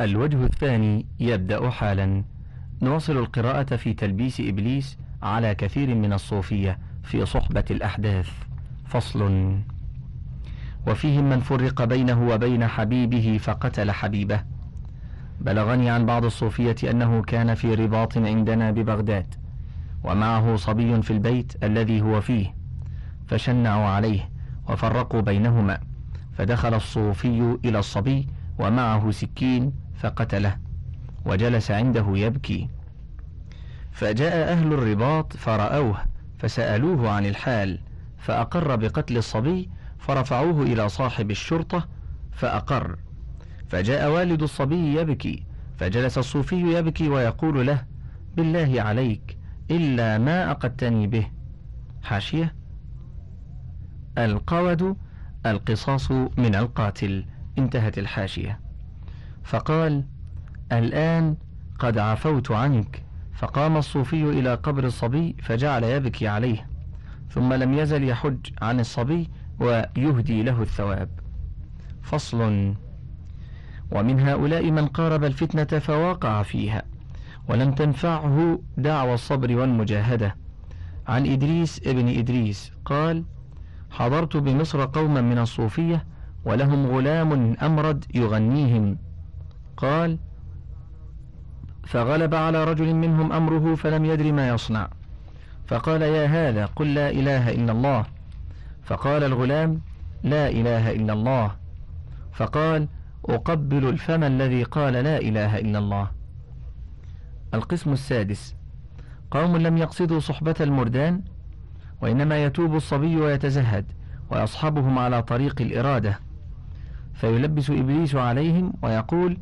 الوجه الثاني يبدأ حالا. نواصل القراءة في تلبيس إبليس على كثير من الصوفية في صحبة الأحداث. فصل. وفيهم من فرق بينه وبين حبيبه فقتل حبيبه. بلغني عن بعض الصوفية أنه كان في رباط عندنا ببغداد ومعه صبي في البيت الذي هو فيه. فشنعوا عليه وفرقوا بينهما. فدخل الصوفي إلى الصبي ومعه سكين فقتله وجلس عنده يبكي. فجاء أهل الرباط فرأوه فسألوه عن الحال فأقر بقتل الصبي فرفعوه إلى صاحب الشرطة فأقر. فجاء والد الصبي يبكي فجلس الصوفي يبكي ويقول له بالله عليك إلا ما أقدتني به. حاشية. القود القصاص من القاتل. انتهت الحاشية. فقال الآن قد عفوت عنك. فقام الصوفي إلى قبر الصبي فجعل يبكي عليه. ثم لم يزل يحج عن الصبي ويهدي له الثواب. فصل. ومن هؤلاء من قارب الفتنة فواقع فيها ولم تنفعه دعوى الصبر والمجاهدة. عن إدريس ابن إدريس قال حضرت بمصر قوما من الصوفية ولهم غلام أمرد يغنيهم. قال فغلب على رجل منهم أمره فلم يدر ما يصنع. فقال يا هذا قل لا إله إلا الله. فقال الغلام لا إله إلا الله. فقال أقبل الفم الذي قال لا إله إلا الله. القسم السادس قوم لم يقصدوا صحبة المردان وإنما يتوب الصبي ويتزهد ويصحبهم على طريق الإرادة. فيلبس إبليس عليهم ويقول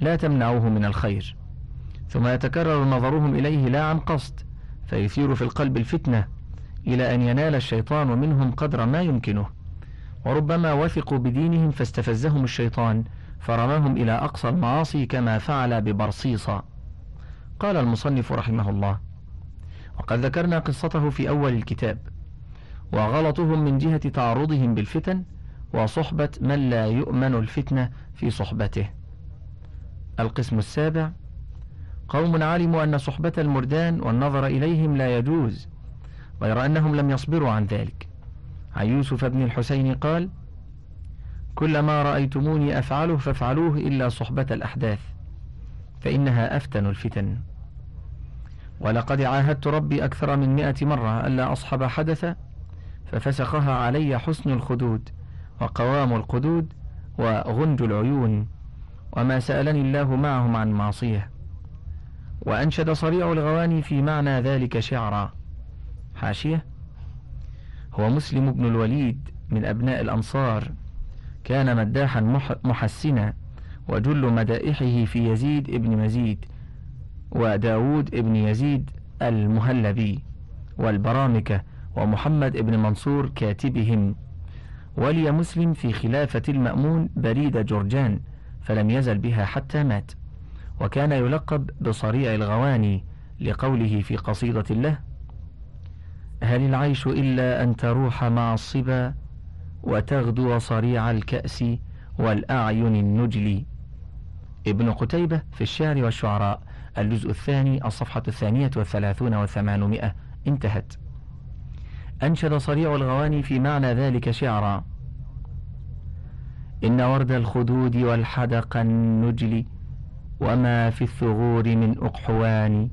لا تمنعوه من الخير. ثم يتكرر نظرهم إليه لا عن قصد فيثير في القلب الفتنة إلى أن ينال الشيطان منهم قدر ما يمكنه. وربما وثقوا بدينهم فاستفزهم الشيطان فرماهم إلى أقصى المعاصي كما فعل ببرصيصة. قال المصنف رحمه الله وقد ذكرنا قصته في أول الكتاب وغلطهم من جهة تعرضهم بالفتن وصحبة من لا يؤمن الفتنة في صحبته. القسم السابع. قوم علموا أن صحبة المردان والنظر إليهم لا يجوز غير أنهم لم يصبروا عن ذلك. عن يوسف بن الحسين قال كل ما رأيتموني أفعله فافعلوه إلا صحبة الأحداث فإنها أفتن الفتن. ولقد عاهدت ربي أكثر من مئة مرة ألا أصحب حدث ففسخها علي حسن الخدود. وقوام القدود وغنج العيون وما سألني الله معهم عن معصية. وأنشد صريع الغواني في معنى ذلك شعرا. حاشية. هو مسلم بن الوليد من أبناء الأنصار. كان مداحا محسنا وجل مدائحه في يزيد ابن مزيد وداود ابن يزيد المهلبي والبرامكة ومحمد ابن منصور كاتبهم. ولي مسلم في خلافة المأمون بريد جرجان فلم يزل بها حتى مات. وكان يلقب بصريع الغواني لقوله في قصيدة له هل العيش إلا أن تروح مع الصبا وتغدو صريع الكأس والأعين النجلي ابن قتيبة في الشعر والشعراء الجزء الثاني الصفحة الثانية والثلاثون والثمانمائة انتهت. أنشد صريع الغواني في معنى ذلك شعرا إن ورد الخدود والحدق النجل وما في الثغور من أقحوان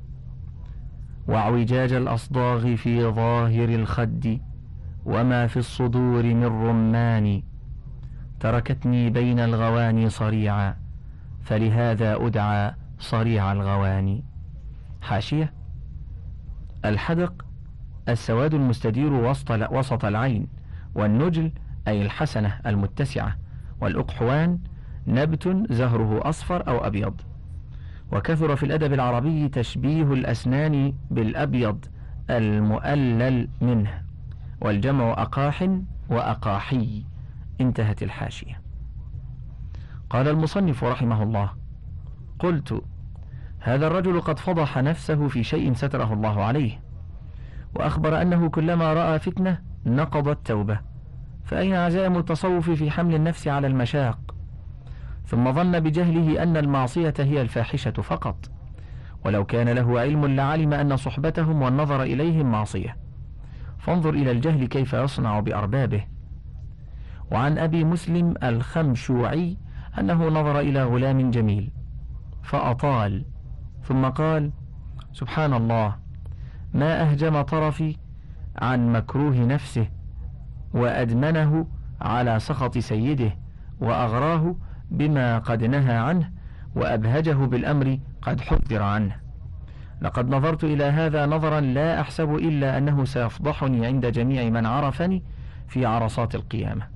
وأعوجاج الأصداغ في ظاهر الخد وما في الصدور من رمان تركتني بين الغواني صريعا فلهذا أدعى صريع الغواني. حاشية الحدق السواد المستدير وسط وسط العين والنجل أي الحسنة المتسعة. والأقحوان نبت زهره أصفر أو أبيض. وكثر في الأدب العربي تشبيه الأسنان بالأبيض المؤلل منه والجمع أقاح وأقاحي. انتهت الحاشية. قال المصنف رحمه الله قلت هذا الرجل قد فضح نفسه في شيء ستره الله عليه وأخبر أنه كلما رأى فتنة نقض التوبة فأين عزائم التصوف في حمل النفس على المشاق؟ ثم ظن بجهله أن المعصية هي الفاحشة فقط. ولو كان له علم لعلم أن صحبتهم والنظر إليهم معصية. فانظر إلى الجهل كيف يصنع بأربابه. وعن أبي مسلم الخمشوعي أنه نظر إلى غلام جميل فأطال ثم قال سبحان الله ما أهجم طرفي عن مكروه نفسه وأدمنه على سخط سيده وأغراه بما قد نهى عنه وأبهجه بالأمر قد حذر عنه. لقد نظرت إلى هذا نظرا لا أحسب إلا أنه سيفضحني عند جميع من عرفني في عرصات القيامة.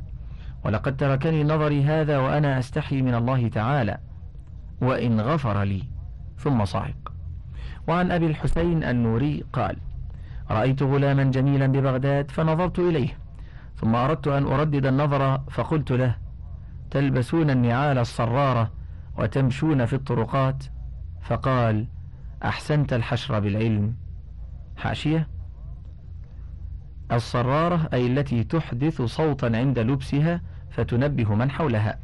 ولقد تركني نظري هذا وأنا أستحي من الله تعالى وإن غفر لي ثم صعق. وعن أبي الحسين النوري قال رأيت غلاما جميلا ببغداد فنظرت إليه. ثم أردت أن أردد النظر فقلت له تلبسون النعال الصرارة وتمشون في الطرقات؟ فقال أحسنت الحشر بالعلم. حاشية. الصرارة أي التي تحدث صوتا عند لبسها فتنبه من حولها.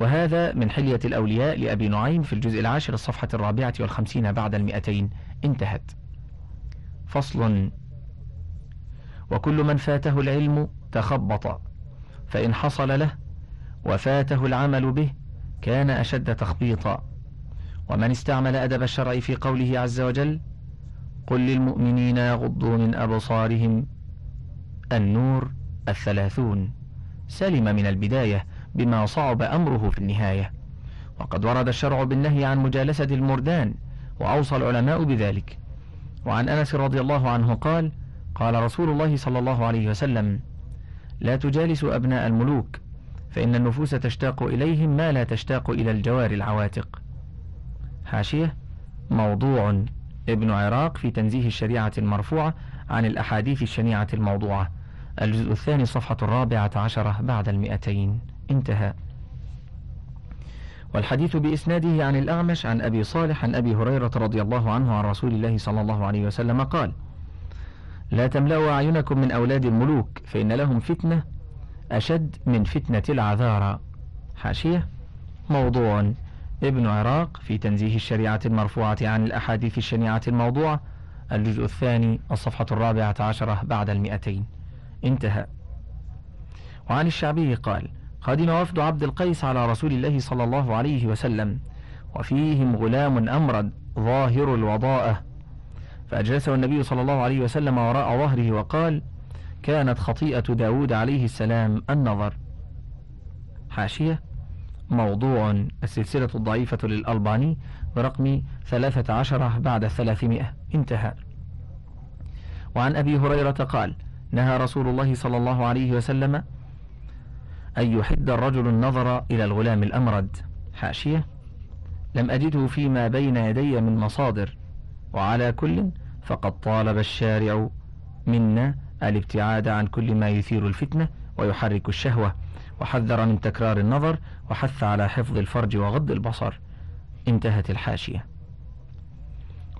وهذا من حلية الأولياء لأبي نعيم في الجزء العاشر الصفحة الرابعة والخمسين بعد المئتين. انتهت. فصل وكل من فاته العلم تخبط. فإن حصل له وفاته العمل به كان أشد تخبيطا. ومن استعمل أدب الشرع في قوله عز وجل قل للمؤمنين يغضوا من أبصارهم النور الثلاثون سلم من البداية بما صعب أمره في النهاية. وقد ورد الشرع بالنهي عن مجالسة المردان وأوصى العلماء بذلك. وعن أنس رضي الله عنه قال قال رسول الله صلى الله عليه وسلم لا تجالسوا أبناء الملوك فإن النفوس تشتاق إليهم ما لا تشتاق إلى الجوار العواتق. حاشية موضوع ابن عراق في تنزيه الشريعة المرفوعة عن الأحاديث الشنيعة الموضوعة. الجزء الثاني صفحة الرابعة عشرة بعد المئتين. انتهى. والحديث بإسناده عن الأعمش عن أبي صالح عن أبي هريرة رضي الله عنه عن رسول الله صلى الله عليه وسلم قال لا تملأوا أعينكم من أولاد الملوك فإن لهم فتنة أشد من فتنة العذارى. حاشية. موضوع. ابن عراق في تنزيه الشريعة المرفوعة عن الأحاديث الشنيعة الموضوعة. الجزء الثاني الصفحة الرابعة عشرة بعد المئتين. انتهى. وعن الشعبي قال قدم وفد عبد القيس على رسول الله صلى الله عليه وسلم وفيهم غلام أمرد ظاهر الوضاءة. فأجلسه النبي صلى الله عليه وسلم وراء ظهره وقال كانت خطيئة داود عليه السلام النظر. حاشية. موضوع السلسلة الضعيفة للألباني برقم ثلاثة عشر بعد الثلاثمائة انتهى. وعن أبي هريرة قال نهى رسول الله صلى الله عليه وسلم أن يحد الرجل النظر إلى الغلام الأمرد. حاشية. لم أجده فيما بين يدي من مصادر وعلى كل فقد طالب الشارع منا الابتعاد عن كل ما يثير الفتنة ويحرك الشهوة وحذر من تكرار النظر وحث على حفظ الفرج وغض البصر. انتهت الحاشية.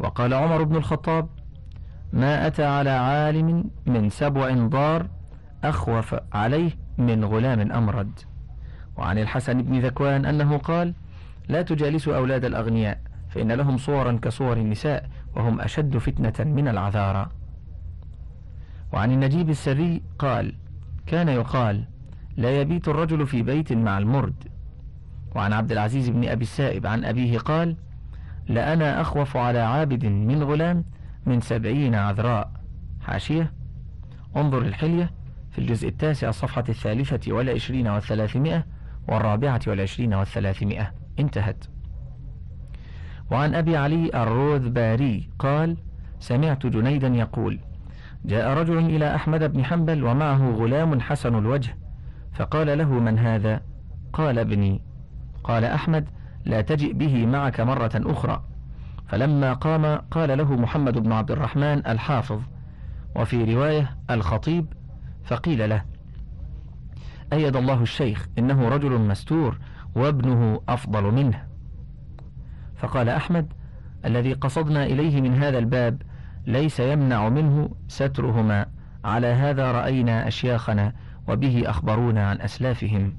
وقال عمر بن الخطاب ما أتى على عالم من سبع ضار أخوف عليه من غلام أمرد. وعن الحسن بن ذكوان أنه قال لا تجالسوا أولاد الأغنياء فإن لهم صورا كصور النساء وهم أشد فتنة من العذارى وعن النجيب السري قال كان يقال لا يبيت الرجل في بيت مع المرد. وعن عبد العزيز بن أبي السائب عن أبيه قال لأنا أخوف على عابد من غلام من سبعين عذراء. حاشية انظر الحلية في الجزء التاسع الصفحة الثالثة والعشرين والثلاثمائة والرابعة والعشرين والثلاثمائة. انتهت. وعن أبي علي الروذباري قال سمعت جنيدا يقول جاء رجل إلى أحمد بن حنبل ومعه غلام حسن الوجه فقال له من هذا؟ قال ابني. قال أحمد لا تجئ به معك مرة أخرى. فلما قام قال له محمد بن عبد الرحمن الحافظ وفي رواية الخطيب. فقيل له أيد الله الشيخ إنه رجل مستور وابنه أفضل منه. فقال أحمد الذي قصدنا إليه من هذا الباب ليس يمنع منه سترهما. على هذا رأينا أشياخنا وبه أخبرونا عن أسلافهم.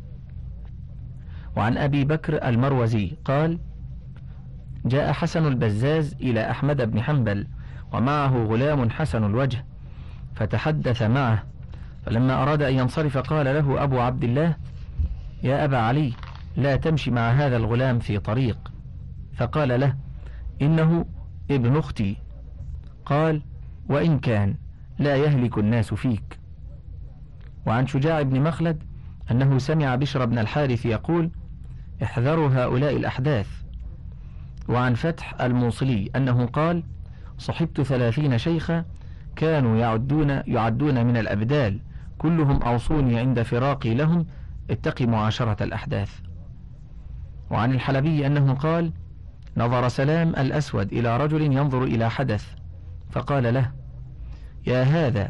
وعن أبي بكر المروزي قال جاء حسن البزاز إلى أحمد بن حنبل ومعه غلام حسن الوجه فتحدث معه. فلما أراد أن ينصرف قال له أبو عبد الله يا أبا علي لا تمشي مع هذا الغلام في طريق. فقال له إنه ابن أختي. قال وإن كان لا يهلك الناس فيك. وعن شجاع بن مخلد أنه سمع بشر بن الحارث يقول احذروا هؤلاء الأحداث. وعن فتح الموصلي أنه قال صحبت ثلاثين شيخا كانوا يعدون, يعدون من الأبدال كلهم أوصوني عند فراقي لهم اتق معاشرة الأحداث. وعن الحلبي أنه قال نظر سلام الأسود إلى رجل ينظر إلى حدث فقال له يا هذا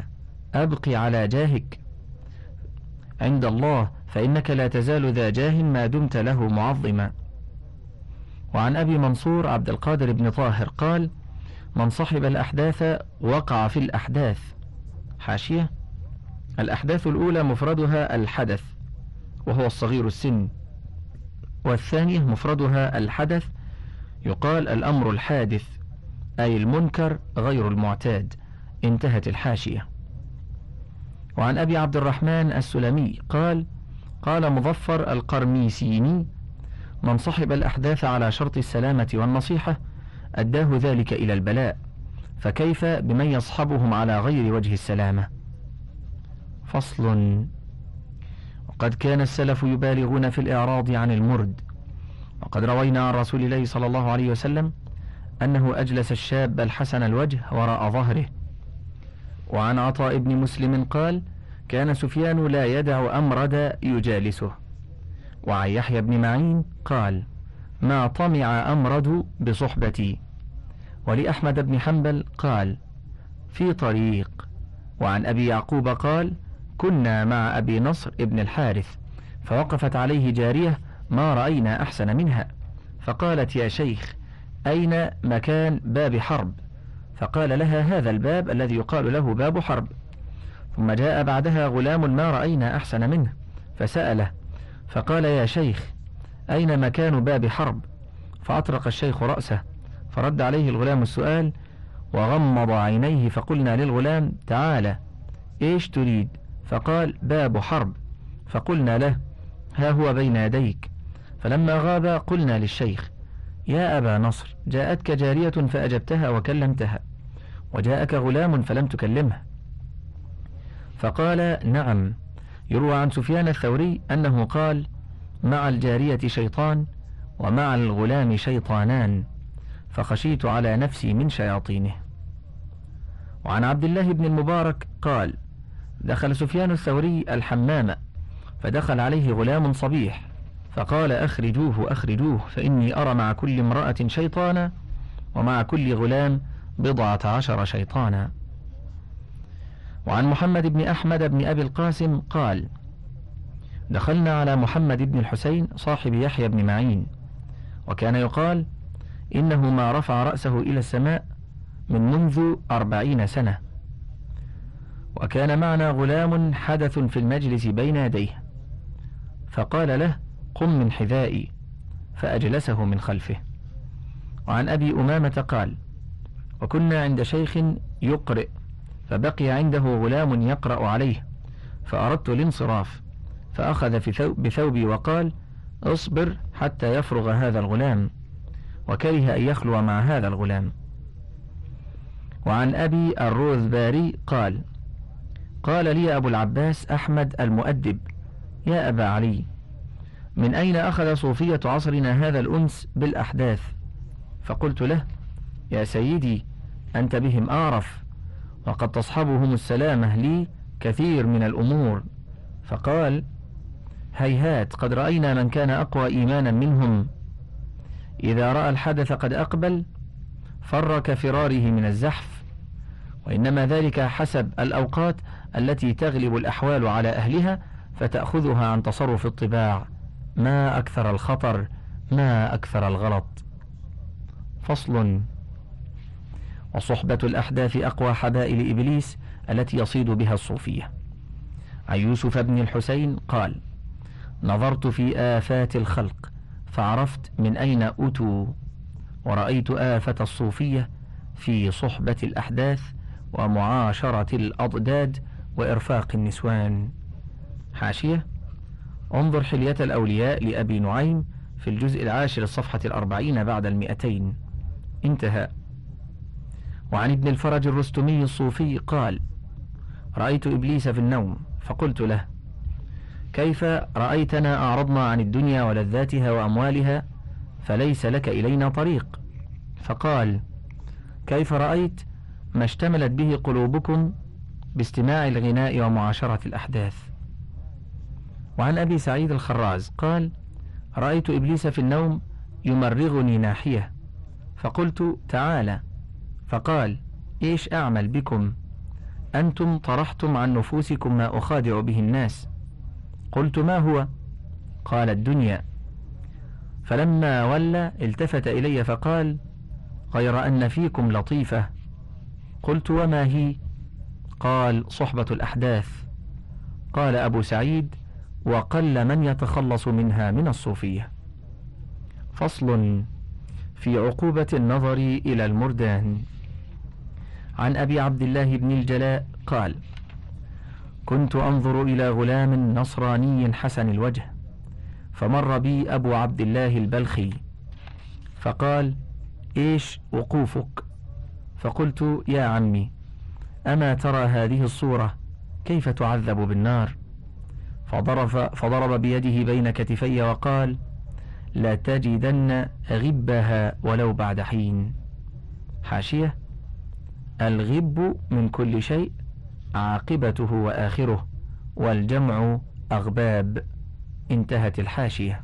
أبقي على جاهك. عند الله فإنك لا تزال ذا جاه ما دمت له معظما. وعن أبي منصور عبد القادر بن طاهر قال من صحب الأحداث وقع في الأحداث. حاشية الأحداث الأولى مفردها الحدث وهو الصغير السن والثانية مفردها الحدث يقال الأمر الحادث أي المنكر غير المعتاد. انتهت الحاشية. وعن أبي عبد الرحمن السلمي قال قال مظفر القرميسيني من صحب الأحداث على شرط السلامة والنصيحة أداه ذلك إلى البلاء فكيف بمن يصحبهم على غير وجه السلامة؟ فصل. وقد كان السلف يبالغون في الإعراض عن المرد. وقد روينا عن رسول الله صلى الله عليه وسلم أنه أجلس الشاب الحسن الوجه وراء ظهره. وعن عطاء بن مسلم قال كان سفيان لا يدع أمرد يجالسه. وعن يحيى بن معين قال ما طمع أمرد بصحبتي. ولأحمد بن حنبل قال في طريق. وعن أبي يعقوب قال كنا مع أبي نصر ابن الحارث. فوقفت عليه جارية ما رأينا أحسن منها. فقالت يا شيخ أين مكان باب حرب؟ فقال لها هذا الباب الذي يقال له باب حرب. ثم جاء بعدها غلام ما رأينا أحسن منه فسأله. فقال يا شيخ أين مكان باب حرب؟ فأطرق الشيخ رأسه فرد عليه الغلام السؤال وغمض عينيه فقلنا للغلام تعالى إيش تريد؟ فقال باب حرب. فقلنا له ها هو بين يديك. فلما غاب قلنا للشيخ يا أبا نصر جاءتك جارية فأجبتها وكلمتها وجاءك غلام فلم تكلمه فقال نعم يروى عن سفيان الثوري أنه قال مع الجارية شيطان ومع الغلام شيطانان فخشيت على نفسي من شياطينه. وعن عبد الله بن المبارك قال دخل سفيان الثوري الحمام فدخل عليه غلام صبيح فقال أخرجوه أخرجوه فإني أرى مع كل امرأة شيطانا ومع كل غلام بضعة عشر شيطانا. وعن محمد بن أحمد بن أبي القاسم قال دخلنا على محمد بن الحسين صاحب يحيى بن معين وكان يقال إنه ما رفع رأسه إلى السماء من منذ أربعين سنة. وكان معنا غلام حدث في المجلس بين يديه فقال له قم من حذائي فأجلسه من خلفه. وعن أبي أمامة قال وكنا عند شيخ يقرئ فبقي عنده غلام يقرأ عليه فأردت الانصراف فأخذ في بثوبي وقال اصبر حتى يفرغ هذا الغلام وكره أن يخلو مع هذا الغلام. وعن أبي الروذباري قال قال لي أبو العباس أحمد المؤدب يا أبا علي من أين أخذ صوفية عصرنا هذا الأنس بالأحداث؟ فقلت له يا سيدي أنت بهم أعرف وقد تصحبهم السلامة لي كثير من الأمور. فقال هيهات قد رأينا من كان أقوى إيمانا منهم. إذا رأى الحدث قد أقبل فر كفراره من الزحف. وإنما ذلك حسب الأوقات التي تغلب الأحوال على أهلها فتأخذها عن تصرف الطباع. ما أكثر الخطر ما أكثر الغلط. فصل. وصحبة الأحداث أقوى حبائل إبليس التي يصيد بها الصوفية. عن يوسف بن الحسين قال نظرت في آفات الخلق فعرفت من أين أتوا ورأيت آفة الصوفية في صحبة الأحداث ومعاشرة الأضداد وإرفاق النسوان. حاشية. انظر حلية الأولياء لأبي نعيم في الجزء العاشر الصفحة الأربعين بعد المئتين. انتهى. وعن ابن الفرج الرستمي الصوفي قال رأيت إبليس في النوم فقلت له كيف رأيتنا أعرضنا عن الدنيا ولذاتها وأموالها فليس لك إلينا طريق؟ فقال كيف رأيت ما اشتملت به قلوبكم باستماع الغناء ومعاشرة الأحداث؟ وعن أبي سعيد الخراز قال رأيت إبليس في النوم يمرغني ناحية. فقلت تعالى فقال إيش أعمل بكم؟ أنتم طرحتم عن نفوسكم ما أخادع به الناس. قلت ما هو؟ قال الدنيا. فلما ولى التفت إلي فقال غير أن فيكم لطيفة. قلت وما هي؟ قال صحبة الأحداث. قال أبو سعيد وقل من يتخلص منها من الصوفية. فصل في عقوبة النظر إلى المردان. عن أبي عبد الله بن الجلاء قال كنت أنظر إلى غلام نصراني حسن الوجه فمر بي أبو عبد الله البلخي فقال إيش وقوفك؟ فقلت يا عمي أما ترى هذه الصورة كيف تعذب بالنار؟ فضرب, فضرب بيده بين كتفي وقال لا تجدن غبها ولو بعد حين. حاشية الغب من كل شيء عاقبته وآخره والجمع أغباب. انتهت الحاشية.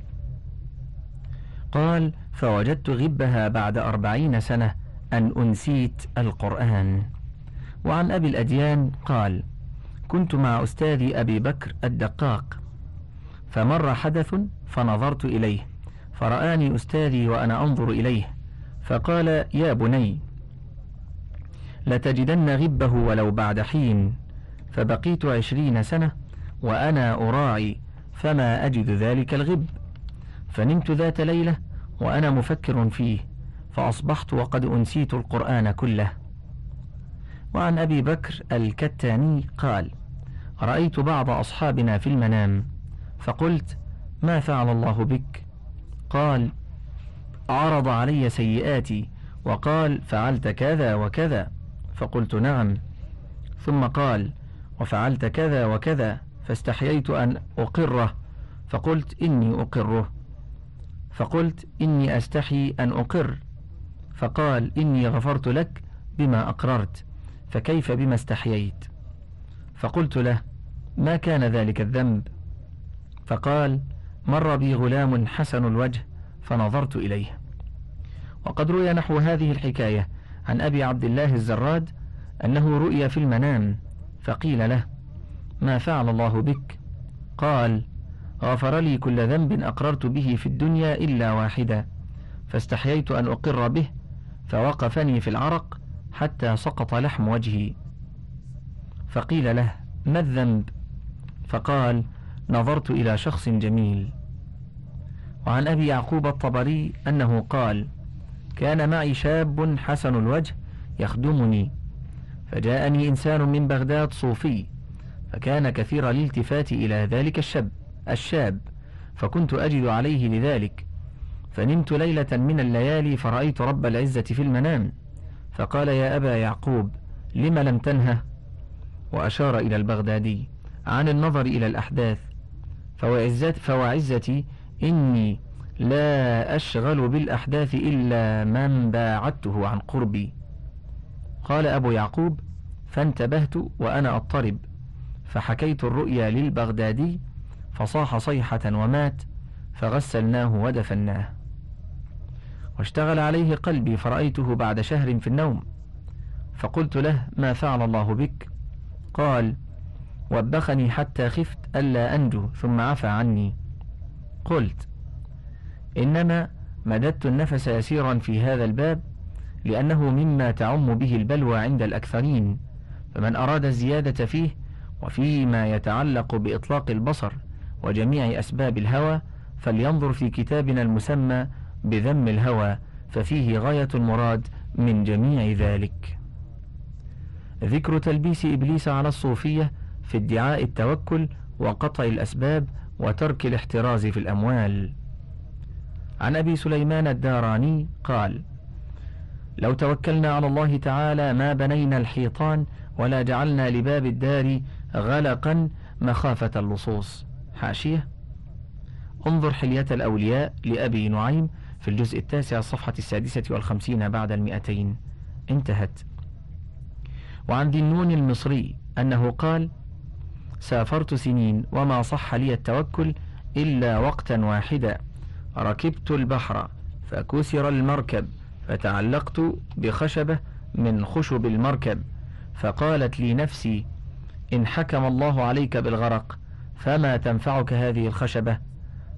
قال فوجدت غبها بعد أربعين سنة أن أنسيت القرآن. وعن أبي الأديان قال كنت مع أستاذي أبي بكر الدقاق فمر حدث فنظرت إليه فرآني أستاذي وأنا أنظر إليه فقال يا بني لتجدن غبه ولو بعد حين فبقيت عشرين سنة وأنا أراعي فما أجد ذلك الغب فنمت ذات ليلة وأنا مفكر فيه فأصبحت وقد أنسيت القرآن كله. وعن أبي بكر الكتاني قال رأيت بعض أصحابنا في المنام فقلت ما فعل الله بك؟ قال عرض علي سيئاتي وقال فعلت كذا وكذا. فقلت نعم. ثم قال وفعلت كذا وكذا فاستحييت أن أقره. فقلت إني أقره. فقلت إني أستحي أن أقر. فقال إني غفرت لك بما أقررت. فكيف بما استحييت؟ فقلت له ما كان ذلك الذنب؟ فقال مر بي غلام حسن الوجه فنظرت إليه. وقد روي نحو هذه الحكاية عن أبي عبد الله الزراد أنه رؤي في المنام فقيل له ما فعل الله بك؟ قال غفر لي كل ذنب أقررت به في الدنيا إلا واحدا فاستحييت أن أقر به فوقفني في العرق حتى سقط لحم وجهي فقيل له ما الذنب؟ فقال نظرت إلى شخص جميل. وعن أبي يعقوب الطبري أنه قال كان معي شاب حسن الوجه يخدمني فجاءني إنسان من بغداد صوفي فكان كثير الالتفات إلى ذلك الشاب الشاب فكنت أجد عليه لذلك فنمت ليلة من الليالي فرأيت رب العزة في المنام. فقال يا أبا يعقوب لم لم تنهى وأشار إلى البغدادي عن النظر إلى الأحداث فوعزت فوعزتي إني لا أشغل بالأحداث إلا من باعدته عن قربي. قال أبو يعقوب فانتبهت وأنا أضطرب فحكيت الرؤيا للبغدادي فصاح صيحة ومات فغسلناه ودفناه. واشتغل عليه قلبي فرأيته بعد شهر في النوم. فقلت له ما فعل الله بك؟ قال وبخني حتى خفت ألا أنجو ثم عفى عني. قلت إنما مددت النفس يسيرا في هذا الباب لأنه مما تعم به البلوى عند الأكثرين فمن أراد الزيادة فيه وفيما يتعلق بإطلاق البصر وجميع أسباب الهوى فلينظر في كتابنا المسمى بذم الهوى ففيه غاية المراد من جميع ذلك. ذكر تلبيس إبليس على الصوفية في ادعاء التوكل وقطع الأسباب وترك الاحتراز في الأموال. عن أبي سليمان الداراني قال لو توكلنا على الله تعالى ما بنينا الحيطان ولا جعلنا لباب الدار غلقا مخافة اللصوص حاشية انظر حلية الأولياء لأبي نعيم في الجزء التاسع الصفحة السادسة والخمسين بعد المئتين. انتهت. وعن ذي النون المصري أنه قال سافرت سنين وما صح لي التوكل إلا وقتا واحدا. ركبت البحر فكسر المركب فتعلقت بخشبة من خشب المركب. فقالت لي نفسي إن حكم الله عليك بالغرق فما تنفعك هذه الخشبة؟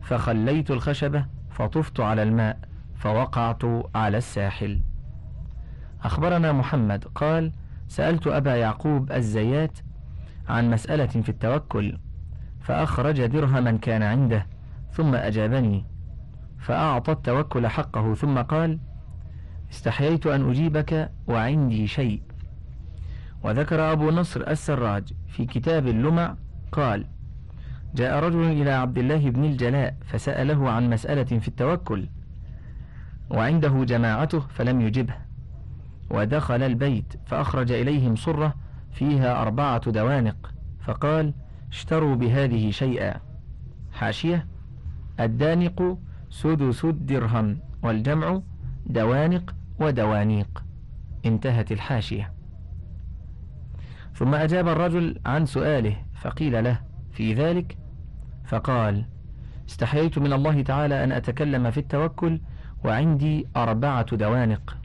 فخليت الخشبة فطفت على الماء فوقعت على الساحل. أخبرنا محمد قال سألت أبا يعقوب الزيات عن مسألة في التوكل فأخرج درهما كان عنده ثم أجابني فأعطى التوكل حقه ثم قال استحييت أن أجيبك وعندي شيء. وذكر أبو نصر السراج في كتاب اللمع قال جاء رجل إلى عبد الله بن الجلاء فسأله عن مسألة في التوكل وعنده جماعته فلم يجبه ودخل البيت فأخرج إليهم صرة فيها أربعة دوانق فقال اشتروا بهذه شيئا. حاشية الدانق سدس الدرهم والجمع دوانق ودوانيق. انتهت الحاشية. ثم أجاب الرجل عن سؤاله فقيل له في ذلك؟ فقال استحييت من الله تعالى أن أتكلم في التوكل وعندي أربعة دوانق.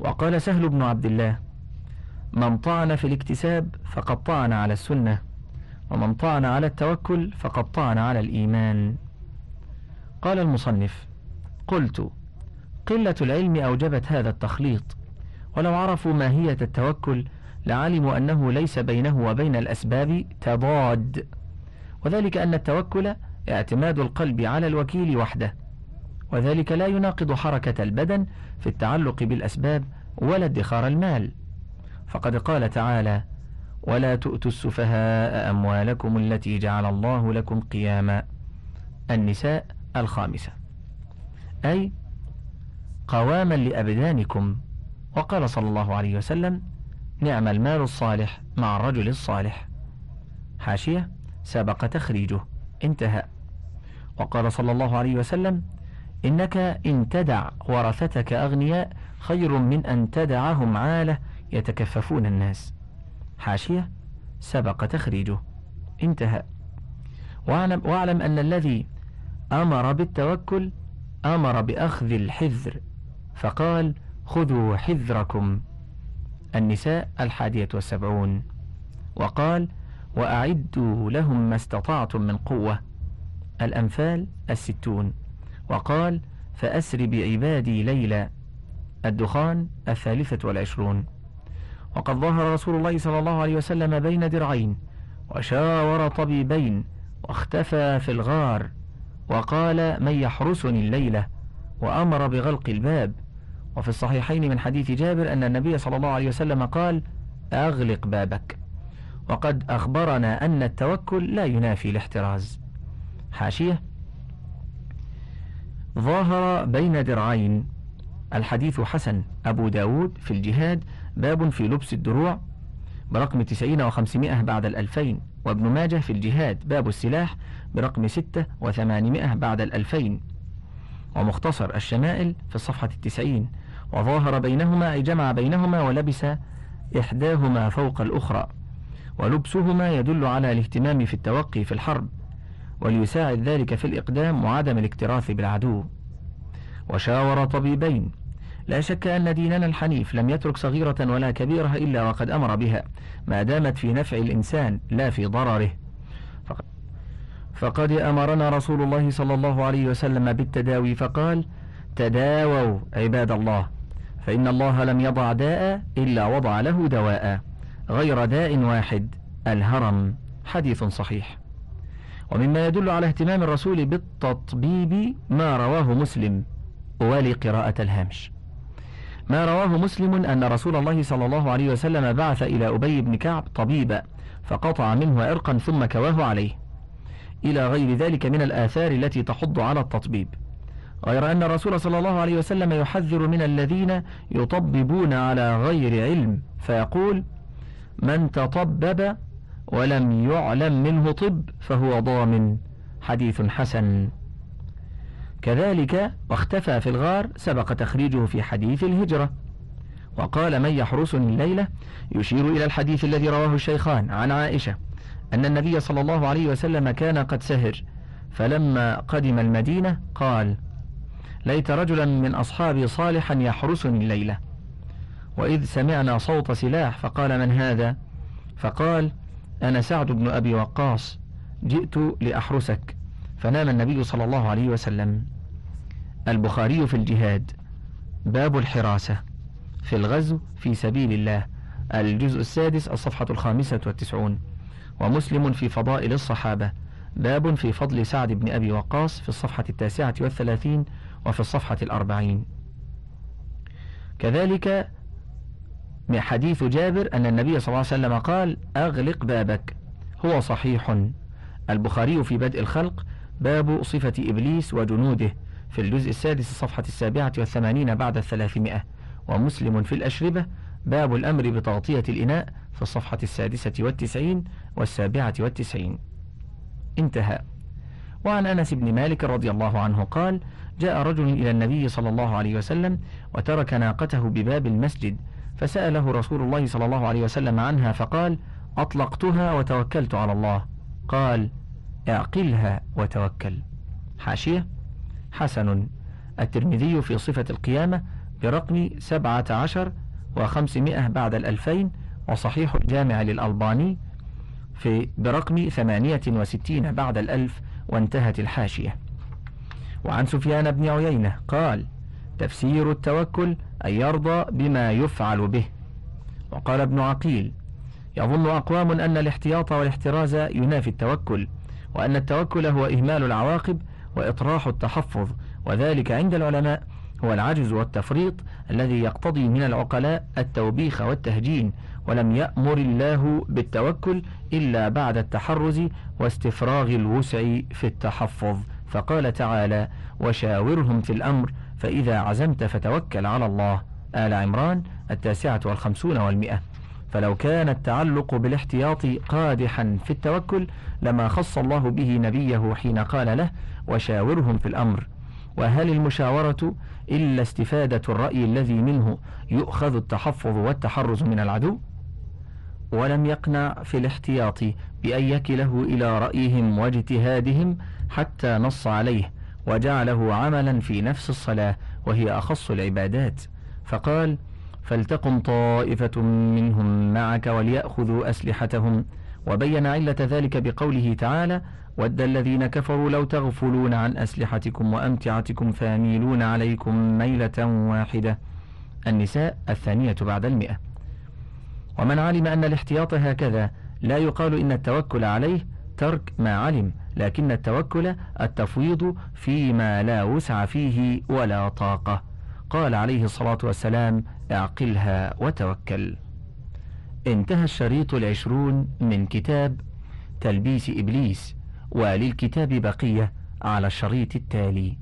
وقال سهل بن عبد الله من طعن في الاكتساب فقد طعن على السنة ومن طعن على التوكل فقد طعن على الإيمان. قال المصنف قلت قلة العلم أوجبت هذا التخليط ولو عرفوا ماهية التوكل لعلموا أنه ليس بينه وبين الأسباب تضاد. وذلك أن التوكل اعتماد القلب على الوكيل وحده. وذلك لا يناقض حركة البدن في التعلق بالأسباب ولا ادخار المال. فقد قال تعالى ولا تؤتوا السفهاء أموالكم التي جعل الله لكم قياما النساء الخامسة. أي قواما لأبدانكم وقال صلى الله عليه وسلم نعم المال الصالح مع الرجل الصالح. حاشية سبق تخريجه. انتهى. وقال صلى الله عليه وسلم إنك إن تدع ورثتك أغنياء خير من أن تدعهم عالة يتكففون الناس. حاشية سبق تخريجه. انتهى. واعلم, واعلم أن الذي أمر بالتوكل أمر بأخذ الحذر فقال خذوا حذركم. النساء الحادية والسبعون. وقال وأعدوا لهم ما استطعتم من قوة. الأنفال الستون. وقال فأسر بعبادي ليلا. الدخان الثالثة والعشرون. وقد ظهر رسول الله صلى الله عليه وسلم بين درعين وشاور طبيبين واختفى في الغار. وقال من يحرسني الليلة؟ وأمر بغلق الباب. وفي الصحيحين من حديث جابر أن النبي صلى الله عليه وسلم قال أغلق بابك. وقد أخبرنا أن التوكل لا ينافي الاحتراز. حاشية. ظاهر بين درعين. الحديث حسن. أبو داود في الجهاد. باب في لبس الدروع. برقم تسعين وخمسمائة بعد الألفين. وابن ماجه في الجهاد. باب السلاح. برقم ستة وثمانمائة بعد الألفين. ومختصر الشمائل في الصفحة التسعين. وظاهر بينهما أي جمع بينهما ولبس إحداهما فوق الأخرى ولبسهما يدل على الاهتمام في التوقي في الحرب وليساعد ذلك في الإقدام وعدم الاكتراث بالعدو. وشاور طبيبين لا شك أن ديننا الحنيف لم يترك صغيرة ولا كبيرة إلا وقد أمر بها ما دامت في نفع الإنسان لا في ضرره. فقد أمرنا رسول الله صلى الله عليه وسلم بالتداوي فقال تداووا عباد الله. فإن الله لم يضع داء إلا وضع له دواء غير داء واحد الهرم. حديث صحيح. ومما يدل على اهتمام الرسول بالتطبيب ما رواه مسلم. ولقراءة الهامش. ما رواه مسلم أن رسول الله صلى الله عليه وسلم بعث إلى أبي بن كعب طبيبا فقطع منه عرقا ثم كواه عليه. إلى غير ذلك من الآثار التي تحض على التطبيب. غير أن الرسول صلى الله عليه وسلم يحذر من الذين يطببون على غير علم فيقول من تطبب ولم يعلم منه طب فهو ضامن. حديث حسن. كذلك واختفى في الغار سبق تخريجه في حديث الهجرة. وقال من يحرسني الليلة يشير إلى الحديث الذي رواه الشيخان عن عائشة أن النبي صلى الله عليه وسلم كان قد سهر فلما قدم المدينة قال ليت رجلا من أصحابي صالحا يحرسني الليلة. وإذ سمعنا صوت سلاح فقال من هذا؟ فقال أنا سعد بن أبي وقاص جئت لأحرسك. فنام النبي صلى الله عليه وسلم. البخاري في الجهاد. باب الحراسة. في الغزو في سبيل الله. الجزء السادس الصفحة الخامسة والتسعون. ومسلم في فضائل الصحابة. باب في فضل سعد بن أبي وقاص في الصفحة التاسعة والثلاثين وفي الصفحة الأربعين. كذلك من حديث جابر أن النبي صلى الله عليه وسلم قال أغلق بابك. هو صحيح. البخاري في بدء الخلق باب صفة إبليس وجنوده في الجزء السادس الصفحة السابعة والثمانين بعد الثلاثمائة ومسلم في الأشربة باب الأمر بتغطية الإناء في الصفحة السادسة والتسعين والسابعة والتسعين. انتهى. وعن أنس بن مالك رضي الله عنه قال جاء رجل إلى النبي صلى الله عليه وسلم وترك ناقته بباب المسجد فسأله رسول الله صلى الله عليه وسلم عنها فقال أطلقتها وتوكلت على الله. قال أعقلها وتوكل. حاشية. حسن. الترمذي في صفة القيامة برقم سبعة عشر وخمسمائة بعد الألفين وصحيح الجامع للألباني في برقم ثمانية وستين بعد الألف وانتهت الحاشية. وعن سفيان بن عيينة قال تفسير التوكل أن يرضى بما يفعل به. وقال ابن عقيل يظن أقوام أن الاحتياط والاحتراز ينافي التوكل وأن التوكل هو إهمال العواقب وإطراح التحفظ وذلك عند العلماء هو العجز والتفريط الذي يقتضي من العقلاء التوبيخ والتهجين ولم يأمر الله بالتوكل إلا بعد التحرز واستفراغ الوسع في التحفظ. فقال تعالى وشاورهم في الأمر فإذا عزمت فتوكل على الله. آل عمران التاسعة والخمسون والمئة. فلو كان التعلق بالاحتياط قادحا في التوكل لما خص الله به نبيه حين قال له وشاورهم في الأمر. وهل المشاورة إلا استفادة الرأي الذي منه يؤخذ التحفظ والتحرز من العدو؟ ولم يقنع في الاحتياط بأن يكله إلى رأيهم واجتهادهم حتى نص عليه وجعله عملا في نفس الصلاة وهي أخص العبادات. فقال فلتقم طائفة منهم معك وليأخذوا أسلحتهم. وبين علة ذلك بقوله تعالى ود الذين كفروا لو تغفلون عن أسلحتكم وأمتعتكم فيميلون عليكم ميلة واحدة. النساء الثانية بعد المئة. ومن علم أن الاحتياط هكذا لا يقال إن التوكل عليه ترك ما علم. لكن التوكل التفويض فيما لا وسع فيه ولا طاقة. قال عليه الصلاة والسلام اعقلها وتوكل. انتهى الشريط العشرون من كتاب تلبيس إبليس وللكتاب بقية على الشريط التالي.